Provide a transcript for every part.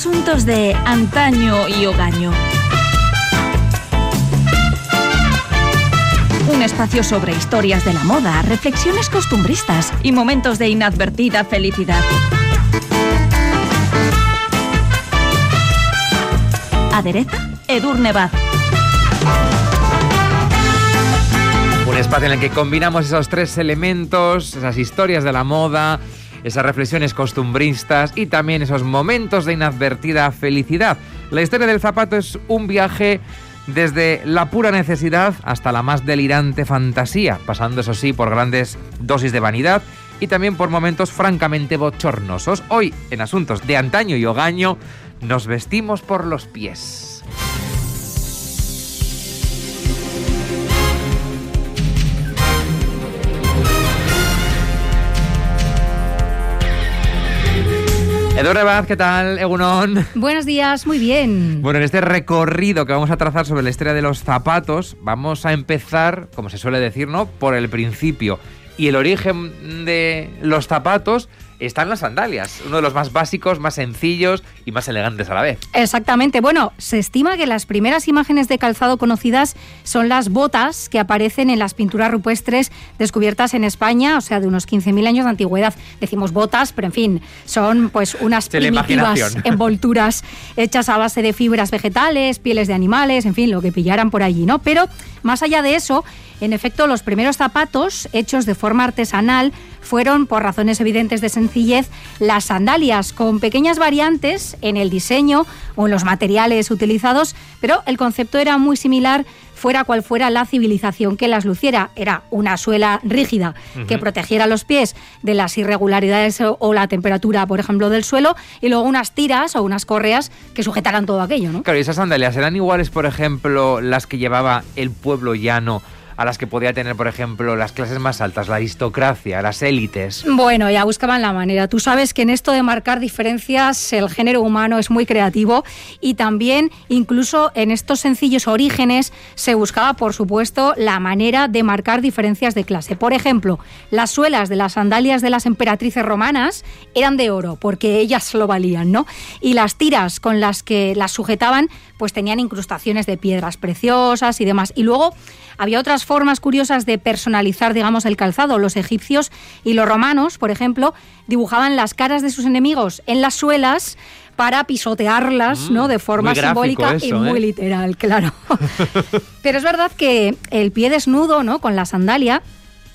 asuntos de antaño y hogaño. Un espacio sobre historias de la moda, reflexiones costumbristas y momentos de inadvertida felicidad. Adereza Edurne Baz. Un espacio en el que combinamos esos tres elementos, esas historias de la moda, esas reflexiones costumbristas y también esos momentos de inadvertida felicidad. La historia del zapato es un viaje desde la pura necesidad hasta la más delirante fantasía, pasando eso sí por grandes dosis de vanidad y también por momentos francamente bochornosos. Hoy, en asuntos de antaño y hogaño, nos vestimos por los pies. Eduardo Baz, ¿qué tal? Egunon. Buenos días, muy bien. Bueno, en este recorrido que vamos a trazar sobre la historia de los zapatos, vamos a empezar, como se suele decir, ¿no? Por el principio. Y el origen de los zapatos están las sandalias, uno de los más básicos, más sencillos y más elegantes a la vez. Exactamente. Bueno, se estima que las primeras imágenes de calzado conocidas son las botas que aparecen en las pinturas rupestres descubiertas en España, o sea, de unos 15.000 años de antigüedad. Decimos botas, pero en fin, son pues unas primitivas envolturas hechas a base de fibras vegetales, pieles de animales, en fin, lo que pillaran por allí, ¿no? Pero más allá de eso, en efecto, los primeros zapatos hechos de forma artesanal fueron, por razones evidentes de sencillez, las sandalias, con pequeñas variantes en el diseño o en los materiales utilizados, pero el concepto era muy similar fuera cual fuera la civilización que las luciera. Era una suela rígida que protegiera los pies de las irregularidades o, la temperatura, por ejemplo, del suelo, y luego unas tiras o unas correas que sujetaran todo aquello. ¿no? Claro, y esas sandalias eran iguales, por ejemplo, las que llevaba el pueblo llano a las que podía tener, por ejemplo, las clases más altas, la aristocracia, las élites. Bueno, ya buscaban la manera. Tú sabes que en esto de marcar diferencias el género humano es muy creativo y también incluso en estos sencillos orígenes se buscaba, por supuesto, la manera de marcar diferencias de clase. Por ejemplo, las suelas de las sandalias de las emperatrices romanas eran de oro porque ellas lo valían, ¿no? Y las tiras con las que las sujetaban pues tenían incrustaciones de piedras preciosas y demás. Y luego había otras formas curiosas de personalizar, digamos, el calzado. Los egipcios y los romanos, por ejemplo, dibujaban las caras de sus enemigos en las suelas para pisotearlas, ¿no? De forma simbólica y muy ¿eh? literal, claro. Pero es verdad que el pie desnudo, ¿no? Con la sandalia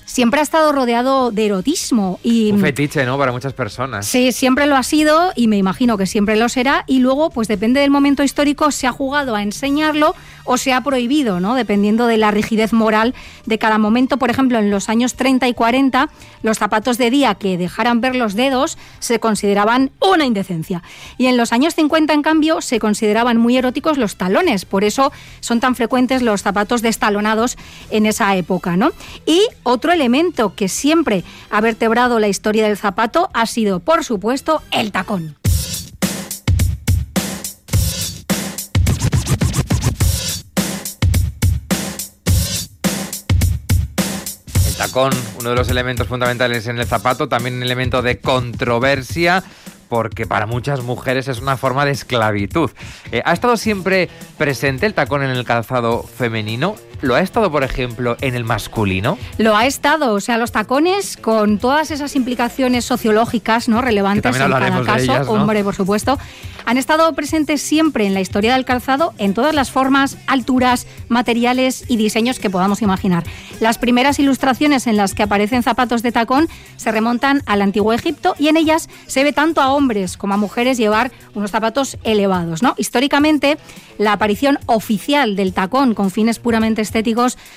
siempre ha estado rodeado de erotismo. Y, Un fetiche, ¿no? Para muchas personas. Sí, siempre lo ha sido y me imagino que siempre lo será. Y luego, pues depende del momento histórico, se ha jugado a enseñarlo o se ha prohibido, ¿no? Dependiendo de la rigidez moral de cada momento. Por ejemplo, en los años 30 y 40, los zapatos de día que dejaran ver los dedos se consideraban una indecencia. Y en los años 50, en cambio, se consideraban muy eróticos los talones. Por eso son tan frecuentes los zapatos destalonados en esa época, ¿no? Y otro elemento que siempre ha vertebrado la historia del zapato ha sido, por supuesto, el tacón. El tacón, uno de los elementos fundamentales en el zapato, también un elemento de controversia porque para muchas mujeres es una forma de esclavitud. Eh, ¿Ha estado siempre presente el tacón en el calzado femenino? ¿Lo ha estado, por ejemplo, en el masculino? Lo ha estado, o sea, los tacones con todas esas implicaciones sociológicas no relevantes en cada caso, hombre, por supuesto, han estado presentes siempre en la historia del calzado en todas las formas, alturas, materiales y diseños que podamos imaginar. Las primeras ilustraciones en las que aparecen zapatos de tacón se remontan al antiguo Egipto y en ellas se ve tanto a hombres como a mujeres llevar unos zapatos elevados, ¿no? Históricamente, la aparición oficial del tacón con fines puramente estéticos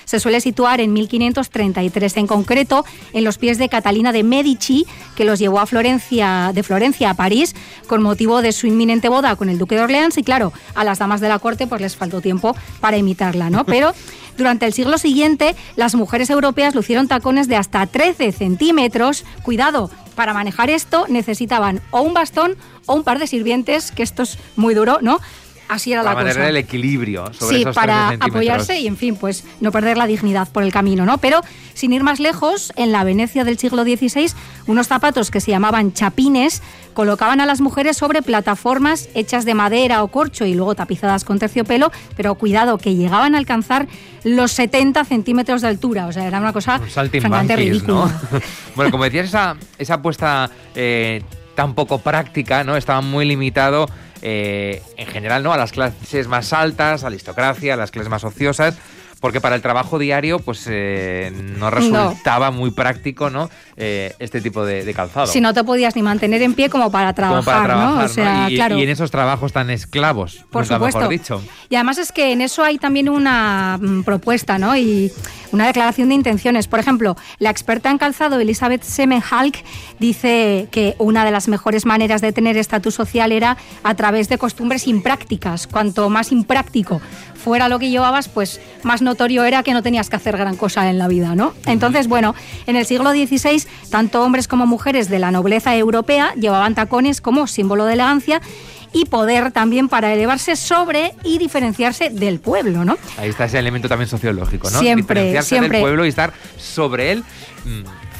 se suele situar en 1533, en concreto en los pies de Catalina de Medici, que los llevó a Florencia, de Florencia a París con motivo de su inminente boda con el duque de Orleans y claro, a las damas de la corte pues les faltó tiempo para imitarla, ¿no? Pero durante el siglo siguiente, las mujeres europeas lucieron tacones de hasta 13 centímetros. Cuidado, para manejar esto necesitaban o un bastón o un par de sirvientes, que esto es muy duro, ¿no? Así era la cosa. Para el equilibrio sobre Sí, para apoyarse y, en fin, pues no perder la dignidad por el camino, ¿no? Pero, sin ir más lejos, en la Venecia del siglo XVI, unos zapatos que se llamaban chapines colocaban a las mujeres sobre plataformas hechas de madera o corcho y luego tapizadas con terciopelo, pero cuidado, que llegaban a alcanzar los 70 centímetros de altura. O sea, era una cosa francamente ridícula. bueno, como decías, esa, esa apuesta eh, tan poco práctica, ¿no? Estaba muy limitado eh, en general, ¿no? A las clases más altas, aristocracia, a las clases más ociosas porque para el trabajo diario pues eh, no resultaba muy práctico no eh, este tipo de, calzado. Si no te podías ni mantener en pie como para trabajar, ¿no? O sea, y, claro. y, en esos trabajos tan esclavos, por supuesto. dicho. Y además es que en eso hay también una mm, propuesta, ¿no? Y una declaración de intenciones. Por ejemplo, la experta en calzado Elizabeth Semenhalk dice que una de las mejores maneras de tener estatus social era a través de costumbres imprácticas. Cuanto más impráctico fuera lo que llevabas, pues más notorio era que no tenías que hacer gran cosa en la vida, ¿no? Entonces, bueno, en el siglo XVI, tanto hombres como mujeres de la nobleza europea llevaban tacones como símbolo de elegancia y poder también para elevarse sobre y diferenciarse del pueblo, ¿no? Ahí está ese elemento también sociológico, ¿no? Siempre, diferenciarse siempre. del pueblo y estar sobre él.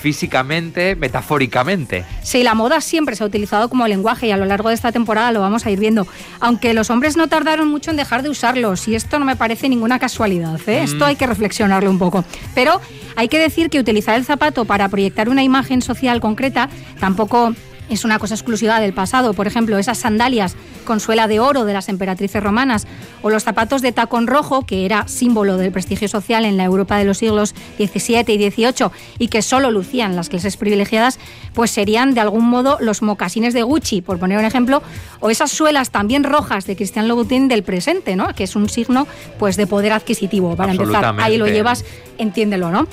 Físicamente, metafóricamente. Sí, la moda siempre se ha utilizado como lenguaje y a lo largo de esta temporada lo vamos a ir viendo. Aunque los hombres no tardaron mucho en dejar de usarlos y esto no me parece ninguna casualidad. ¿eh? Esto mm. hay que reflexionarlo un poco. Pero hay que decir que utilizar el zapato para proyectar una imagen social concreta tampoco es una cosa exclusiva del pasado. Por ejemplo, esas sandalias con suela de oro de las emperatrices romanas o los zapatos de tacón rojo, que era símbolo del prestigio social en la Europa de los siglos XVII y XVIII y que solo lucían las clases privilegiadas, pues serían de algún modo los mocasines de Gucci, por poner un ejemplo, o esas suelas también rojas de Christian Louboutin del presente, ¿no? que es un signo pues, de poder adquisitivo. Para empezar, ahí lo llevas, entiéndelo. ¿no?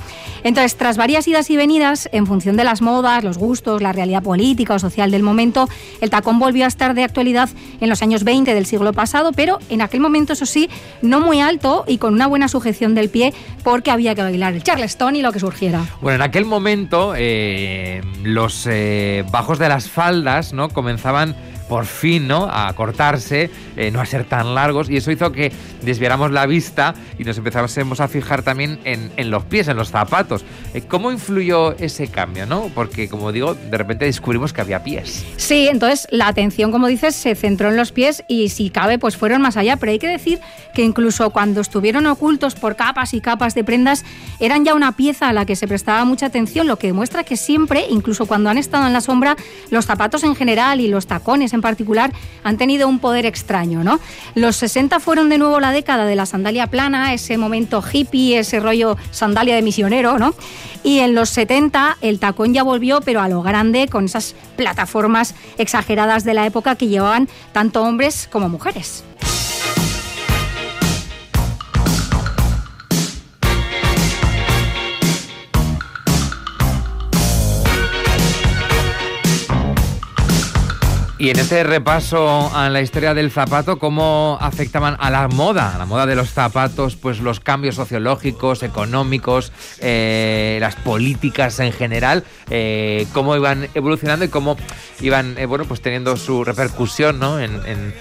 Entonces, tras varias idas y venidas, en función de las modas, los gustos, la realidad política o social del momento, el tacón volvió a estar de actualidad en los años 20 del siglo pasado, pero en aquel momento, eso sí, no muy alto y con una buena sujeción del pie, porque había que bailar el charleston y lo que surgiera. Bueno, en aquel momento eh, los eh, bajos de las faldas no comenzaban por fin, ¿no? A cortarse, eh, no a ser tan largos, y eso hizo que desviáramos la vista y nos empezásemos a fijar también en, los pies, en los zapatos. Eh, ¿Cómo influyó ese cambio, no? Porque, como digo, de repente descubrimos que había pies. Sí, entonces la atención, como dices, se centró en los pies y si cabe, pues fueron más allá, pero hay que decir que incluso cuando estuvieron ocultos por capas y capas de prendas, eran ya una pieza a la que se prestaba mucha atención, lo que demuestra que siempre, incluso cuando han estado en la sombra, los zapatos en general y los tacones en particular han tenido un poder extraño. ¿no? Los 60 fueron de nuevo la década de la sandalia plana, ese momento hippie, ese rollo sandalia de misionero, ¿no? y en los 70 el tacón ya volvió, pero a lo grande, con esas plataformas exageradas de la época que llevaban tanto hombres como mujeres. Y en este repaso a la historia del zapato, ¿cómo afectaban a la moda, a la moda de los zapatos, pues los cambios sociológicos, económicos, eh, las políticas en general, eh, cómo iban evolucionando y cómo iban, eh, bueno, pues teniendo su repercusión, ¿no? En,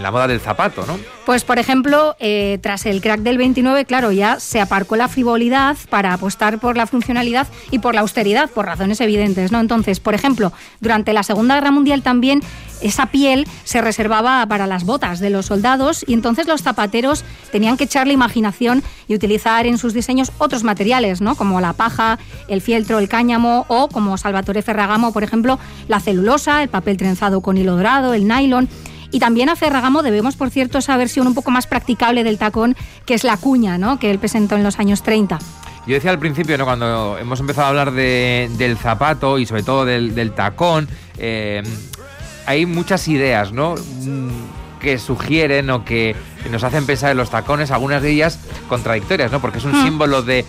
la moda del zapato, ¿no? Pues, por ejemplo, tras el crack del 29, claro, ya se aparcó la frivolidad para apostar por la funcionalidad y por la austeridad, por razones evidentes, ¿no? Entonces, por ejemplo, durante la Segunda Guerra Mundial también esa piel se reservaba para las botas de los soldados y entonces los zapateros tenían que echarle imaginación y utilizar en sus diseños otros materiales, ¿no? como la paja, el fieltro, el cáñamo o como Salvatore Ferragamo, por ejemplo, la celulosa, el papel trenzado con hilo dorado, el nylon. Y también a Ferragamo debemos, por cierto, esa versión un poco más practicable del tacón, que es la cuña, ¿no? que él presentó en los años 30. Yo decía al principio, ¿no? cuando hemos empezado a hablar del zapato y sobre todo del, tacón, eh, hay muchas ideas, ¿no? Mm, que sugieren o que nos hacen pensar en los tacones, algunas de ellas contradictorias, ¿no? Porque es un hmm. símbolo de,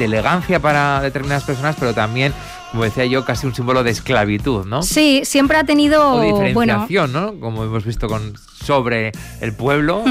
elegancia para determinadas personas, pero también, como decía yo, casi un símbolo de esclavitud, ¿no? Sí, siempre ha tenido... O diferenciación, ¿no? Como hemos visto con sobre el pueblo.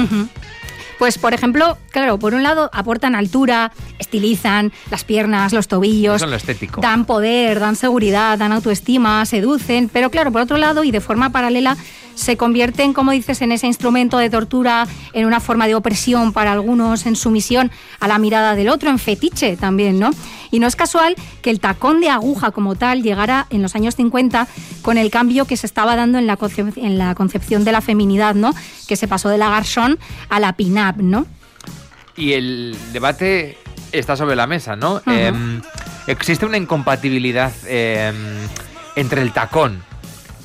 Pues, por ejemplo, claro, por un lado aportan altura, estilizan las piernas, los tobillos. lo estético. Dan poder, dan seguridad, dan autoestima, seducen. Pero claro, por otro lado, y de forma paralela, se convierten, como dices, en ese instrumento de tortura, en una forma de opresión para algunos, en sumisión a la mirada del otro, en fetiche también, ¿no? Y no es casual que el tacón de aguja como tal llegara en los años 50 con el cambio que se estaba dando en la, en la concepción de la feminidad, ¿no? Que se pasó de la garzón a la pin-up, ¿no? Y el debate está sobre la mesa, ¿no? Em, ¿Existe una incompatibilidad em, entre el tacón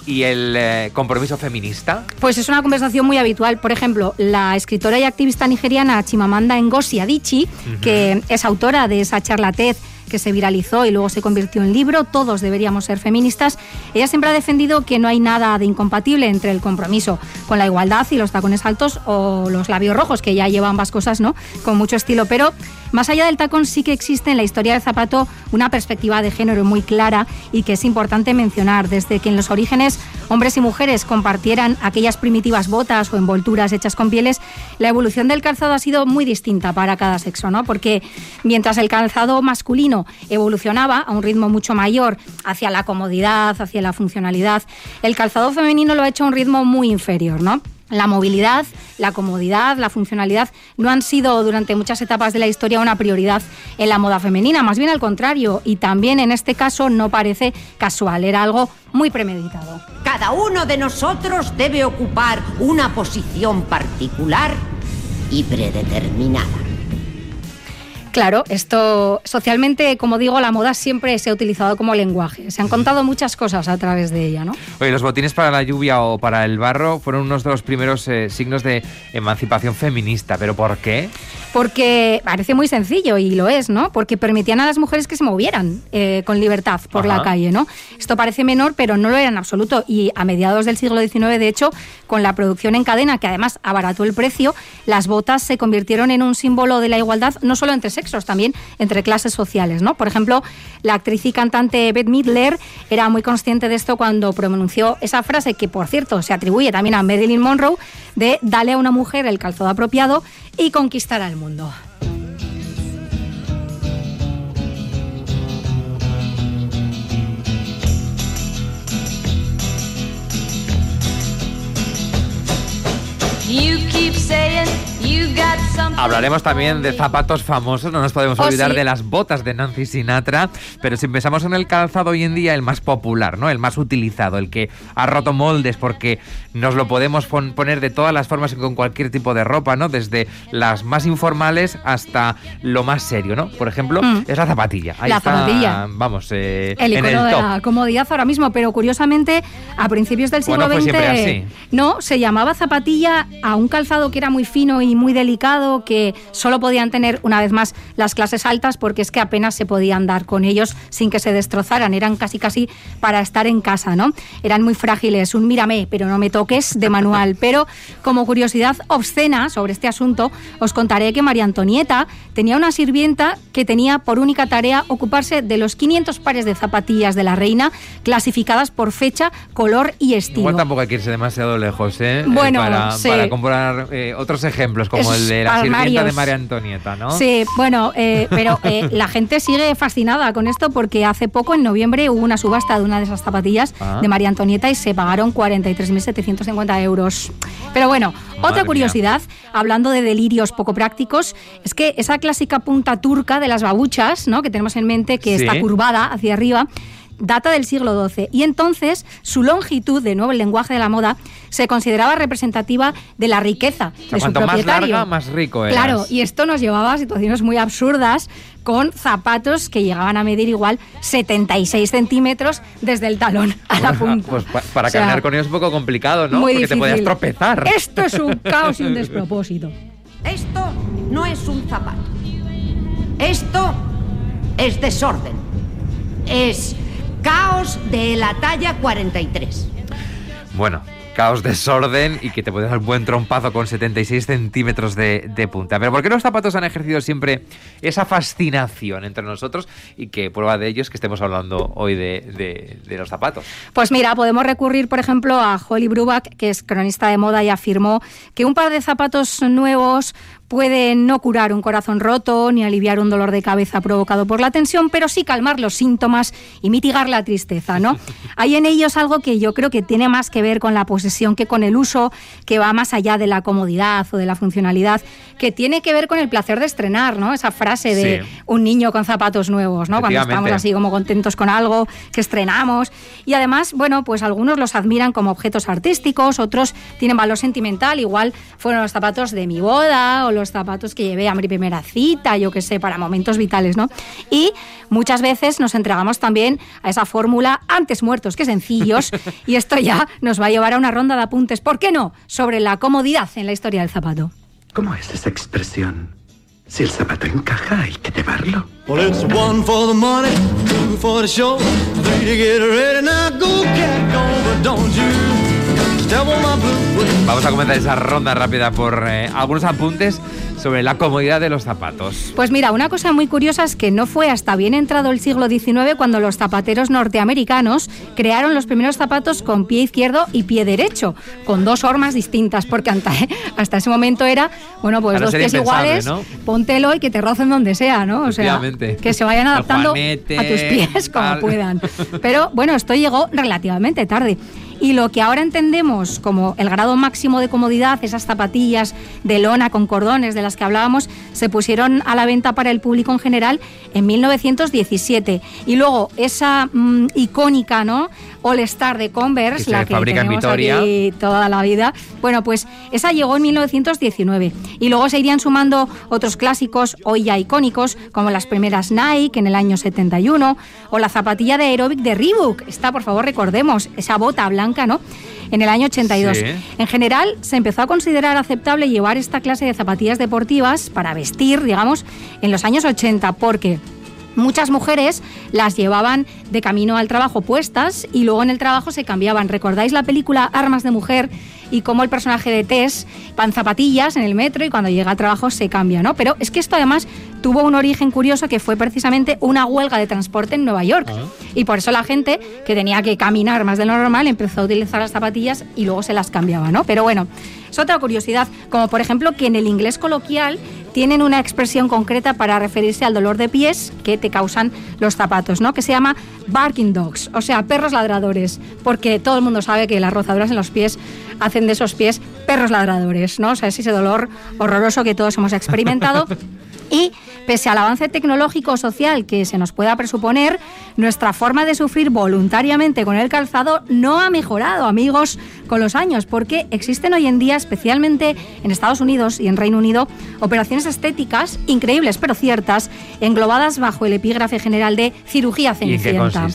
y el eh, compromiso feminista? Pues es una conversación muy habitual. Por ejemplo, la escritora y activista nigeriana Chimamanda Ngozi Adichie, que es autora de esa charla TED que se viralizó y luego se convirtió en libro, Todos deberíamos ser feministas, ella siempre ha defendido que no hay nada de incompatible entre el compromiso con la igualdad y los tacones altos o los labios rojos, que ya lleva ambas cosas, ¿no? Con mucho estilo, pero más allá del tacón sí que existe en la historia del zapato una perspectiva de género muy clara y que es importante mencionar. Desde que en los orígenes hombres y mujeres compartieran aquellas primitivas botas o envolturas hechas con pieles, la evolución del calzado ha sido muy distinta para cada sexo, ¿no? Porque mientras el calzado masculino evolucionaba a un ritmo mucho mayor hacia la comodidad, hacia la funcionalidad, el calzado femenino lo ha hecho a un ritmo muy inferior, ¿no? La movilidad, la comodidad, la funcionalidad no han sido durante muchas etapas de la historia una prioridad en la moda femenina, más bien al contrario, y también en este caso no parece casual, era algo muy premeditado. Cada uno de nosotros debe ocupar una posición particular y predeterminada. Claro, esto socialmente, como digo, la moda siempre se ha utilizado como lenguaje. Se han contado muchas cosas a través de ella, ¿no? Oye, los botines para la lluvia o para el barro fueron unos de los primeros eh, signos de emancipación feminista, pero ¿por qué? Porque parece muy sencillo y lo es, ¿no? Porque permitían a las mujeres que se movieran eh, con libertad por la calle, ¿no? Esto parece menor, pero no lo era en absoluto. Y a mediados del siglo XIX, de hecho, con la producción en cadena, que además abarató el precio, las botas se convirtieron en un símbolo de la igualdad, no solo entre sexos, también entre clases sociales. ¿no? Por ejemplo, la actriz y cantante Bette Midler era muy consciente de esto cuando pronunció esa frase que, por cierto, se atribuye también a Marilyn Monroe de dale a una mujer el calzado apropiado y conquistar al mundo. Hablaremos también de zapatos famosos, no nos podemos oh, olvidar de las botas de Nancy Sinatra, pero si pensamos en el calzado hoy en día, el más popular, ¿no? El más utilizado, el que ha roto moldes porque nos lo podemos poner de todas las formas y con cualquier tipo de ropa, ¿no? Desde las más informales hasta lo más serio, ¿no? Por ejemplo, mm. es la zapatilla. la zapatilla. Vamos, eh, el icono de la comodidad ahora mismo, pero curiosamente a principios del siglo XX no se llamaba zapatilla a un calzado que era muy fino y muy delicado, que solo podían tener una vez más las clases altas porque es que apenas se podía andar con ellos sin que se destrozaran, eran casi casi para estar en casa, ¿no? Eran muy frágiles, un mírame, pero no me toques de manual. Pero como curiosidad obscena sobre este asunto, os contaré que María Antonieta tenía una sirvienta que tenía por única tarea ocuparse de los 500 pares de zapatillas de la reina clasificadas por fecha, color y estilo. Igual tampoco hay que irse demasiado lejos, ¿eh? Bueno, para, comprar eh, otros ejemplos como el de la sirvienta de María Antonieta, ¿no? Sí, bueno, eh, pero eh, la gente sigue fascinada con esto porque hace poco, en noviembre, hubo una subasta de una de esas zapatillas ah. de María Antonieta y se pagaron 43.750 euros. Pero bueno, otra curiosidad, hablando de delirios poco prácticos, es que esa clásica punta turca de las babuchas, ¿no? que tenemos en mente, que está curvada hacia arriba, data del siglo XII y entonces su longitud, de nuevo el lenguaje de la moda, se consideraba representativa de la riqueza de su propietario. más larga, más rico eras. Claro, y esto nos llevaba a situaciones muy absurdas con zapatos que llegaban a medir igual 76 centímetros desde el talón a la punta. Pues para caminar con ellos es un poco complicado, ¿no? Porque te podías tropezar. Esto es un caos y un despropósito. Esto no es un zapato. Esto es desorden. Es Caos de la talla 43. Bueno, caos, desorden y que te puede dar un buen trompazo con 76 centímetros de, punta. Pero ¿por qué los zapatos han ejercido siempre esa fascinación entre nosotros y que prueba de ello es que estemos hablando hoy de, de, los zapatos? Pues mira, podemos recurrir, por ejemplo, a Holly Bruback, que es cronista de moda y afirmó que un par de zapatos nuevos pueden no curar un corazón roto ni aliviar un dolor de cabeza provocado por la tensión, pero sí calmar los síntomas y mitigar la tristeza, ¿no? Hay en ellos algo que yo creo que tiene más que ver con la posesión que con el uso, que va más allá de la comodidad o de la funcionalidad, que tiene que ver con el placer de estrenar, ¿no? Esa frase de un niño con zapatos nuevos, ¿no? Cuando estamos así como contentos con algo que estrenamos. Y además, bueno, pues algunos los admiran como objetos artísticos, otros tienen valor sentimental, igual fueron los zapatos de mi boda o los zapatos que llevé a mi primera cita, yo qué sé, para momentos vitales, ¿no? Y muchas veces nos entregamos también a esa fórmula antes muertos que sencillos y esto ya nos va a llevar a una ronda de apuntes, ¿por qué no?, sobre la comodidad en la historia del zapato. ¿Cómo es esa expresión? Si el zapato encaja, hay que llevarlo. Vamos a comenzar esa ronda rápida por eh, algunos apuntes sobre la comodidad de los zapatos. Pues mira, una cosa muy curiosa es que no fue hasta bien entrado el siglo XIX cuando los zapateros norteamericanos crearon los primeros zapatos con pie izquierdo y pie derecho, con dos formas distintas, porque hasta, ese momento era, bueno, pues dos pies iguales, póntelo y que te rocen donde sea, ¿no? O sea, que se vayan adaptando a tus pies como puedan. Pero bueno, esto llegó relativamente tarde. Y lo que ahora entendemos como el grado máximo de comodidad, esas zapatillas de lona con cordones de las que hablábamos, se pusieron a la venta para el público en general en 1917. Y luego esa mm, icónica, ¿no? All Star de Converse, la que tenemos aquí toda la vida. Bueno, pues esa llegó en 1919 y luego se irían sumando otros clásicos hoy ya icónicos como las primeras Nike en el año 71 o la zapatilla de aeróbic de Reebok. Está, por favor, recordemos esa bota blanca, ¿no? En el año 82. En general, se empezó a considerar aceptable llevar esta clase de zapatillas deportivas para vestir, digamos, en los años 80, porque Muchas mujeres las llevaban de camino al trabajo puestas y luego en el trabajo se cambiaban. ¿Recordáis la película Armas de Mujer? y cómo el personaje de Tess van zapatillas en el metro y cuando llega al trabajo se cambia, ¿no? Pero es que esto además tuvo un origen curioso que fue precisamente una huelga de transporte en Nueva York. Ah. Y por eso la gente que tenía que caminar más de lo normal empezó a utilizar las zapatillas y luego se las cambiaba, ¿no? Pero bueno, es otra curiosidad, como por ejemplo que en el inglés coloquial tienen una expresión concreta para referirse al dolor de pies que te causan los zapatos, ¿no? Que se llama barking dogs, o sea, perros ladradores, porque todo el mundo sabe que las rozaduras en los pies hacen de esos pies perros ladradores, ¿no? O sea, es ese dolor horroroso que todos hemos experimentado. Y pese al avance tecnológico o social que se nos pueda presuponer, nuestra forma de sufrir voluntariamente con el calzado no ha mejorado, amigos, con los años, porque existen hoy en día, especialmente en Estados Unidos y en Reino Unido, operaciones estéticas increíbles pero ciertas, englobadas bajo el epígrafe general de cirugía cenicienta.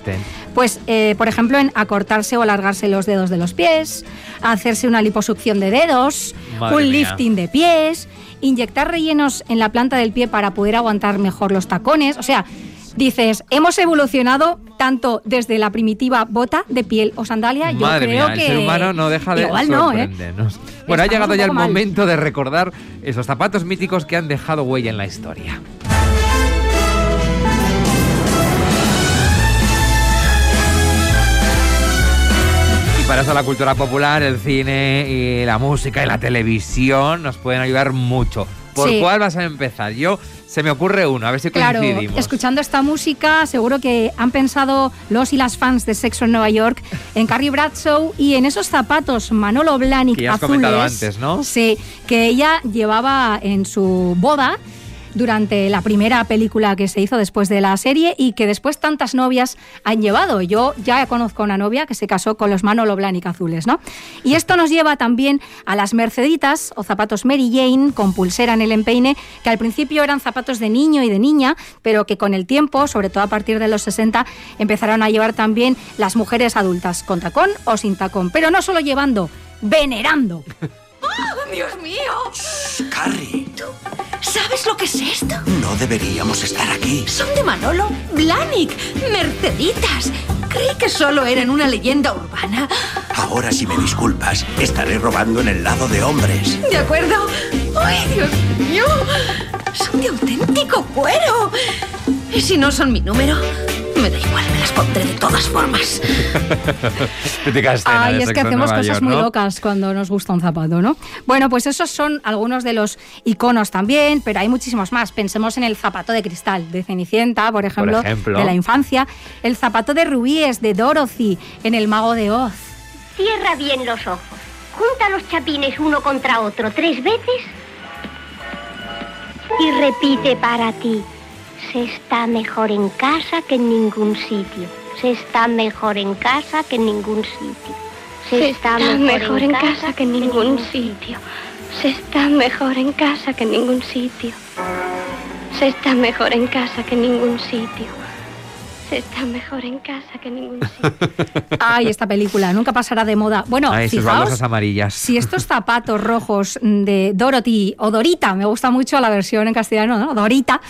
Pues, eh, por ejemplo, en acortarse o alargarse los dedos de los pies, hacerse una liposucción de dedos, un lifting de pies inyectar rellenos en la planta del pie para poder aguantar mejor los tacones. O sea, dices, hemos evolucionado tanto desde la primitiva bota de piel o sandalia. yo creo que el ser humano no deja de Igual ¿eh? sorprendernos. Bueno, ha llegado ya el momento de recordar esos zapatos míticos que han dejado huella en la historia. Para eso la cultura popular, el cine y la música y la televisión nos pueden ayudar mucho. ¿Por cuál vas a empezar? Yo se me ocurre uno, a ver si claro, Escuchando esta música, seguro que han pensado los y las fans de Sexo en Nueva York en Carrie Bradshaw y en esos zapatos Manolo Blahnik que ya has comentado antes, ¿no? Sí, que ella llevaba en su boda durante la primera película que se hizo después de la serie y que después tantas novias han llevado. Yo ya conozco una novia que se casó con los Manolo Blahnik azules, ¿no? Y esto nos lleva también a las Merceditas o zapatos Mary Jane con pulsera en el empeine, que al principio eran zapatos de niño y de niña, pero que con el tiempo, sobre todo a partir de los 60, empezaron a llevar también las mujeres adultas, con tacón o sin tacón, pero no solo llevando, venerando. ¡Oh, Dios mío! Shh, Carrie. ¿Sabes lo que es esto? No deberíamos estar aquí. Son de Manolo Blahnik, Merceditas. Creí que solo eran una leyenda urbana. Ahora, si me disculpas, estaré robando en el lado de hombres. ¿De acuerdo? ¡Ay, Dios mío! Son de auténtico cuero. ¿Y si no son mi número? Me da igual, me las pondré de todas formas. Ay, es que hacemos cosas muy locas cuando nos gusta un zapato, ¿no? Bueno, pues esos son algunos de los iconos también, pero hay muchísimos más. Pensemos en el zapato de cristal de Cenicienta, por ejemplo, de la infancia. El zapato de rubíes de Dorothy en El Mago de Oz. Cierra bien los ojos. Junta los chapines uno contra otro tres veces y repite para ti. Se está mejor en casa que en ningún sitio. Se está mejor en casa que en ningún sitio. Se, está, mejor, en, casa, que en ningún sitio. Se está mejor en casa que en ningún sitio. Se está mejor en casa que en ningún sitio. Está mejor en casa que en ningún sitio. Ay, esta película nunca pasará de moda. Bueno, Ay, fijaos, amarillas. si estos zapatos rojos de Dorothy o Dorita, me gusta mucho la versión en castellano, ¿no? Dorita,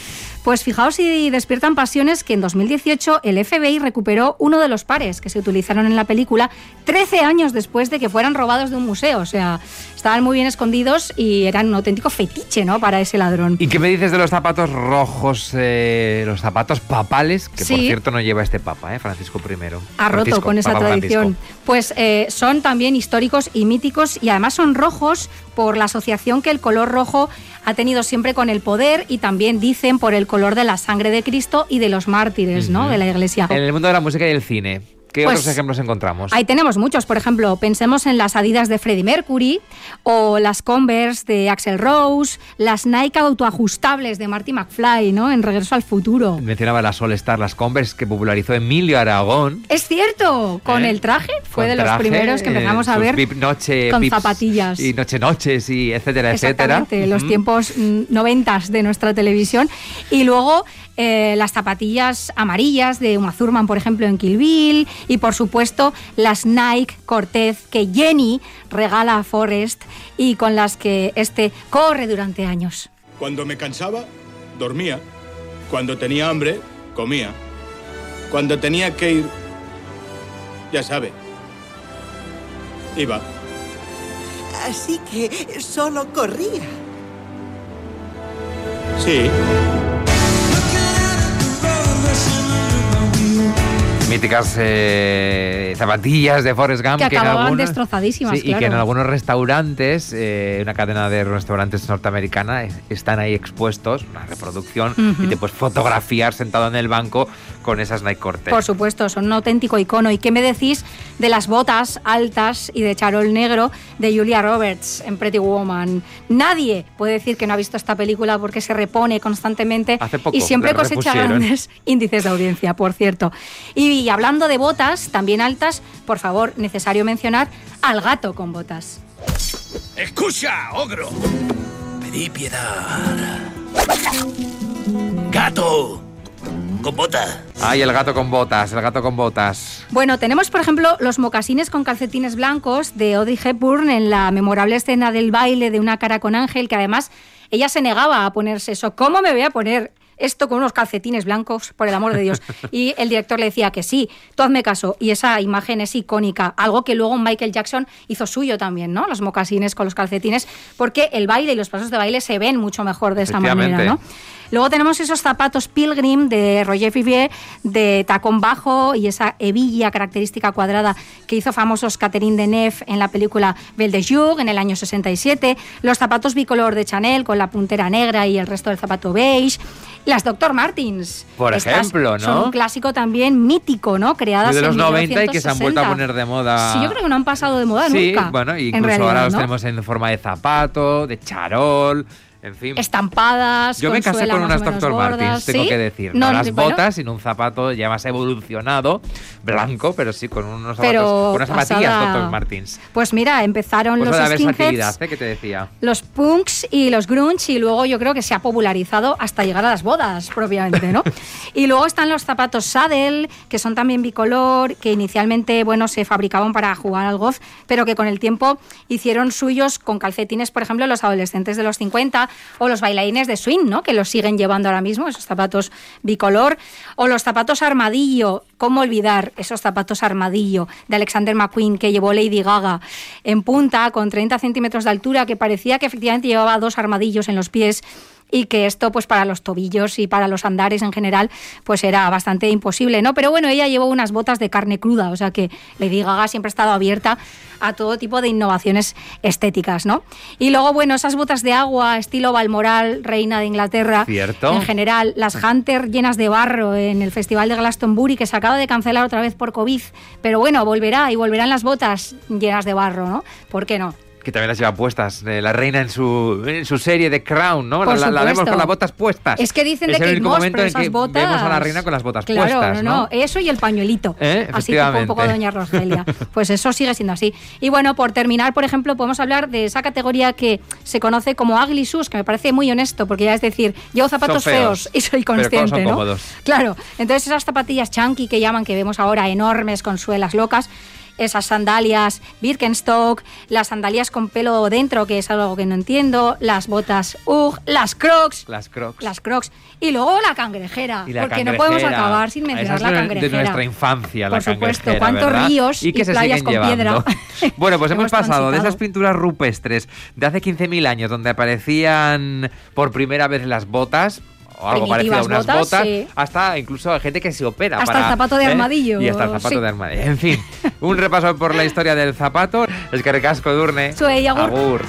pues fijaos si despiertan pasiones que en 2018 el FBI recuperó uno de los pares que se utilizaron en la película 13 años después de que fueran robados de un museo. O sea, estaban muy bien escondidos y eran un auténtico fetiche, ¿no? Para ese ladrón. ¿Y qué me dices de los zapatos rojos, eh, los zapatos papales? Que por cierto no lleva este papa, ¿eh? Francisco I. Ha roto con esa tradición. Pues eh, son también históricos y míticos y además son rojos por la asociación que el color rojo ha tenido siempre con el poder y también dicen por el color de la sangre de Cristo y de los mártires, ¿no? De la Iglesia. En el mundo de la música y el cine, ¿Qué pues otros ejemplos encontramos? Ahí tenemos muchos. Por ejemplo, pensemos en las Adidas de Freddie Mercury o las Converse de Axel Rose, las Nike autoajustables de Marty McFly, ¿no? En Regreso al Futuro. Mencionaba las All Star, las Converse que popularizó Emilio Aragón. Es cierto, con ¿Eh? el traje fue de los primeros que empezamos a ver noche, con zapatillas y noche noches y etcétera, etcétera. los tiempos mm, noventas de nuestra televisión y luego eh, las zapatillas amarillas de Uma Thurman, por ejemplo, en Kill Bill, y por supuesto las Nike Cortez que Jenny regala a Forrest y con las que este corre durante años. Cuando me cansaba, dormía. Cuando tenía hambre, comía. Cuando tenía que ir, ya sabe, iba. Así que solo corría. Sí. Míticas eh, zapatillas de Forrest Gump que, que acababan destrozadísimas y que en algunos restaurantes eh, una cadena de restaurantes norteamericana están ahí expuestos una reproducción y te puedes fotografiar sentado en el banco con esas Nike Cortez. Por supuesto son un auténtico icono. Y qué me decís de las botas altas y de charol negro de Julia Roberts en Pretty Woman nadie puede decir que no ha visto esta película porque se repone constantemente y siempre cosecha grandes índices de audiencia por cierto. Y y hablando de botas, también altas, por favor, necesario mencionar al gato con botas. ¡Escucha, ogro! Pedí piedad. ¡Gato! Con botas. Ay, el gato con botas, el gato con botas. Bueno, tenemos por ejemplo los mocasines con calcetines blancos de Audrey Hepburn en la memorable escena del baile de una cara con ángel, que además ella se negaba a ponerse eso. ¿Cómo me voy a poner esto con unos calcetines blancos, por el amor de Dios. Y el director le decía que sí, tú hazme caso. Y esa imagen es icónica, algo que luego Michael Jackson hizo suyo también, ¿no? Los mocasines con los calcetines, porque el baile y los pasos de baile se ven mucho mejor de esa manera, ¿no? Luego tenemos esos zapatos Pilgrim de Roger Vivier, de tacón bajo y esa hebilla característica cuadrada que hizo famosos Catherine Deneuve en la película Belle de Jour en el año 67. Los zapatos bicolor de Chanel con la puntera negra y el resto del zapato beige. Las Dr. Martins. Por ejemplo, ¿no? Son un clásico también mítico, ¿no? Creadas de los 90 y que se han vuelto a poner de moda. Sí, yo creo que no han pasado de moda sí, nunca. bueno, incluso ahora los tenemos en forma de zapato, de charol. En fin. Estampadas. Yo me casé con unas Dr. Martins, tengo que decir. No, las botas, sin un zapato ya más evolucionado, blanco, pero sí con unos zapatos, unas zapatillas Dr. Martins. Pues mira, empezaron pues los skinheads, ¿eh? que te decía. Los punks y los grunge y luego yo creo que se ha popularizado hasta llegar a las bodas propiamente, ¿no? y luego están los zapatos saddle, que son también bicolor, que inicialmente, bueno, se fabricaban para jugar al golf, pero que con el tiempo hicieron suyos con calcetines, por ejemplo, los adolescentes de los 50 o los bailarines de swing, ¿no? que los siguen llevando ahora mismo, esos zapatos bicolor, o los zapatos armadillo, ¿cómo olvidar esos zapatos armadillo de Alexander McQueen que llevó Lady Gaga en punta, con 30 centímetros de altura, que parecía que efectivamente llevaba dos armadillos en los pies y que esto pues para los tobillos y para los andares en general pues era bastante imposible, ¿no? Pero bueno, ella llevó unas botas de carne cruda, o sea que Lady Gaga siempre ha estado abierta a todo tipo de innovaciones estéticas, ¿no? Y luego, bueno, esas botas de agua, estilo Balmoral, reina de Inglaterra, ¿Cierto? en general, las Hunter llenas de barro en el Festival de Glastonbury, que se acaba de cancelar otra vez por COVID, pero bueno, volverá y volverán las botas llenas de barro, ¿no? ¿Por qué no? Que también las lleva puestas. Eh, la reina en su, en su serie de Crown, ¿no? la, la, vemos con las botas puestas. Es que dicen de que el Moss, pero esas botas... vemos a la reina con las botas claro, puestas, no, no, eso y el pañuelito. ¿Eh? Así como un poco Doña Rogelia. pues eso sigue siendo así. Y bueno, por terminar, por ejemplo, podemos hablar de esa categoría que se conoce como ugly shoes, que me parece muy honesto, porque ya es decir, llevo zapatos feos, y soy consciente, pero ¿no? Cómodos. Claro, entonces esas zapatillas chunky que llaman, que vemos ahora enormes con suelas locas, esas sandalias Birkenstock, las sandalias con pelo dentro, que es algo que no entiendo, las botas UGG, las Crocs. Las Crocs. Las Crocs. Y luego la cangrejera, porque no podemos acabar sin mencionar la cangrejera. de nuestra infancia, Por la supuesto, cuántos ríos y, que playas con piedra. bueno, pues hemos, pasado de esas pinturas rupestres de hace 15.000 años, donde aparecían por primera vez las botas, o algo parecido a unas botas, hasta incluso hay gente que se opera. Hasta para, el zapato de ¿eh? armadillo. Y hasta el zapato de armadillo. En fin, un repaso por la historia del zapato. Es que recasco, Durne. Soy Agur.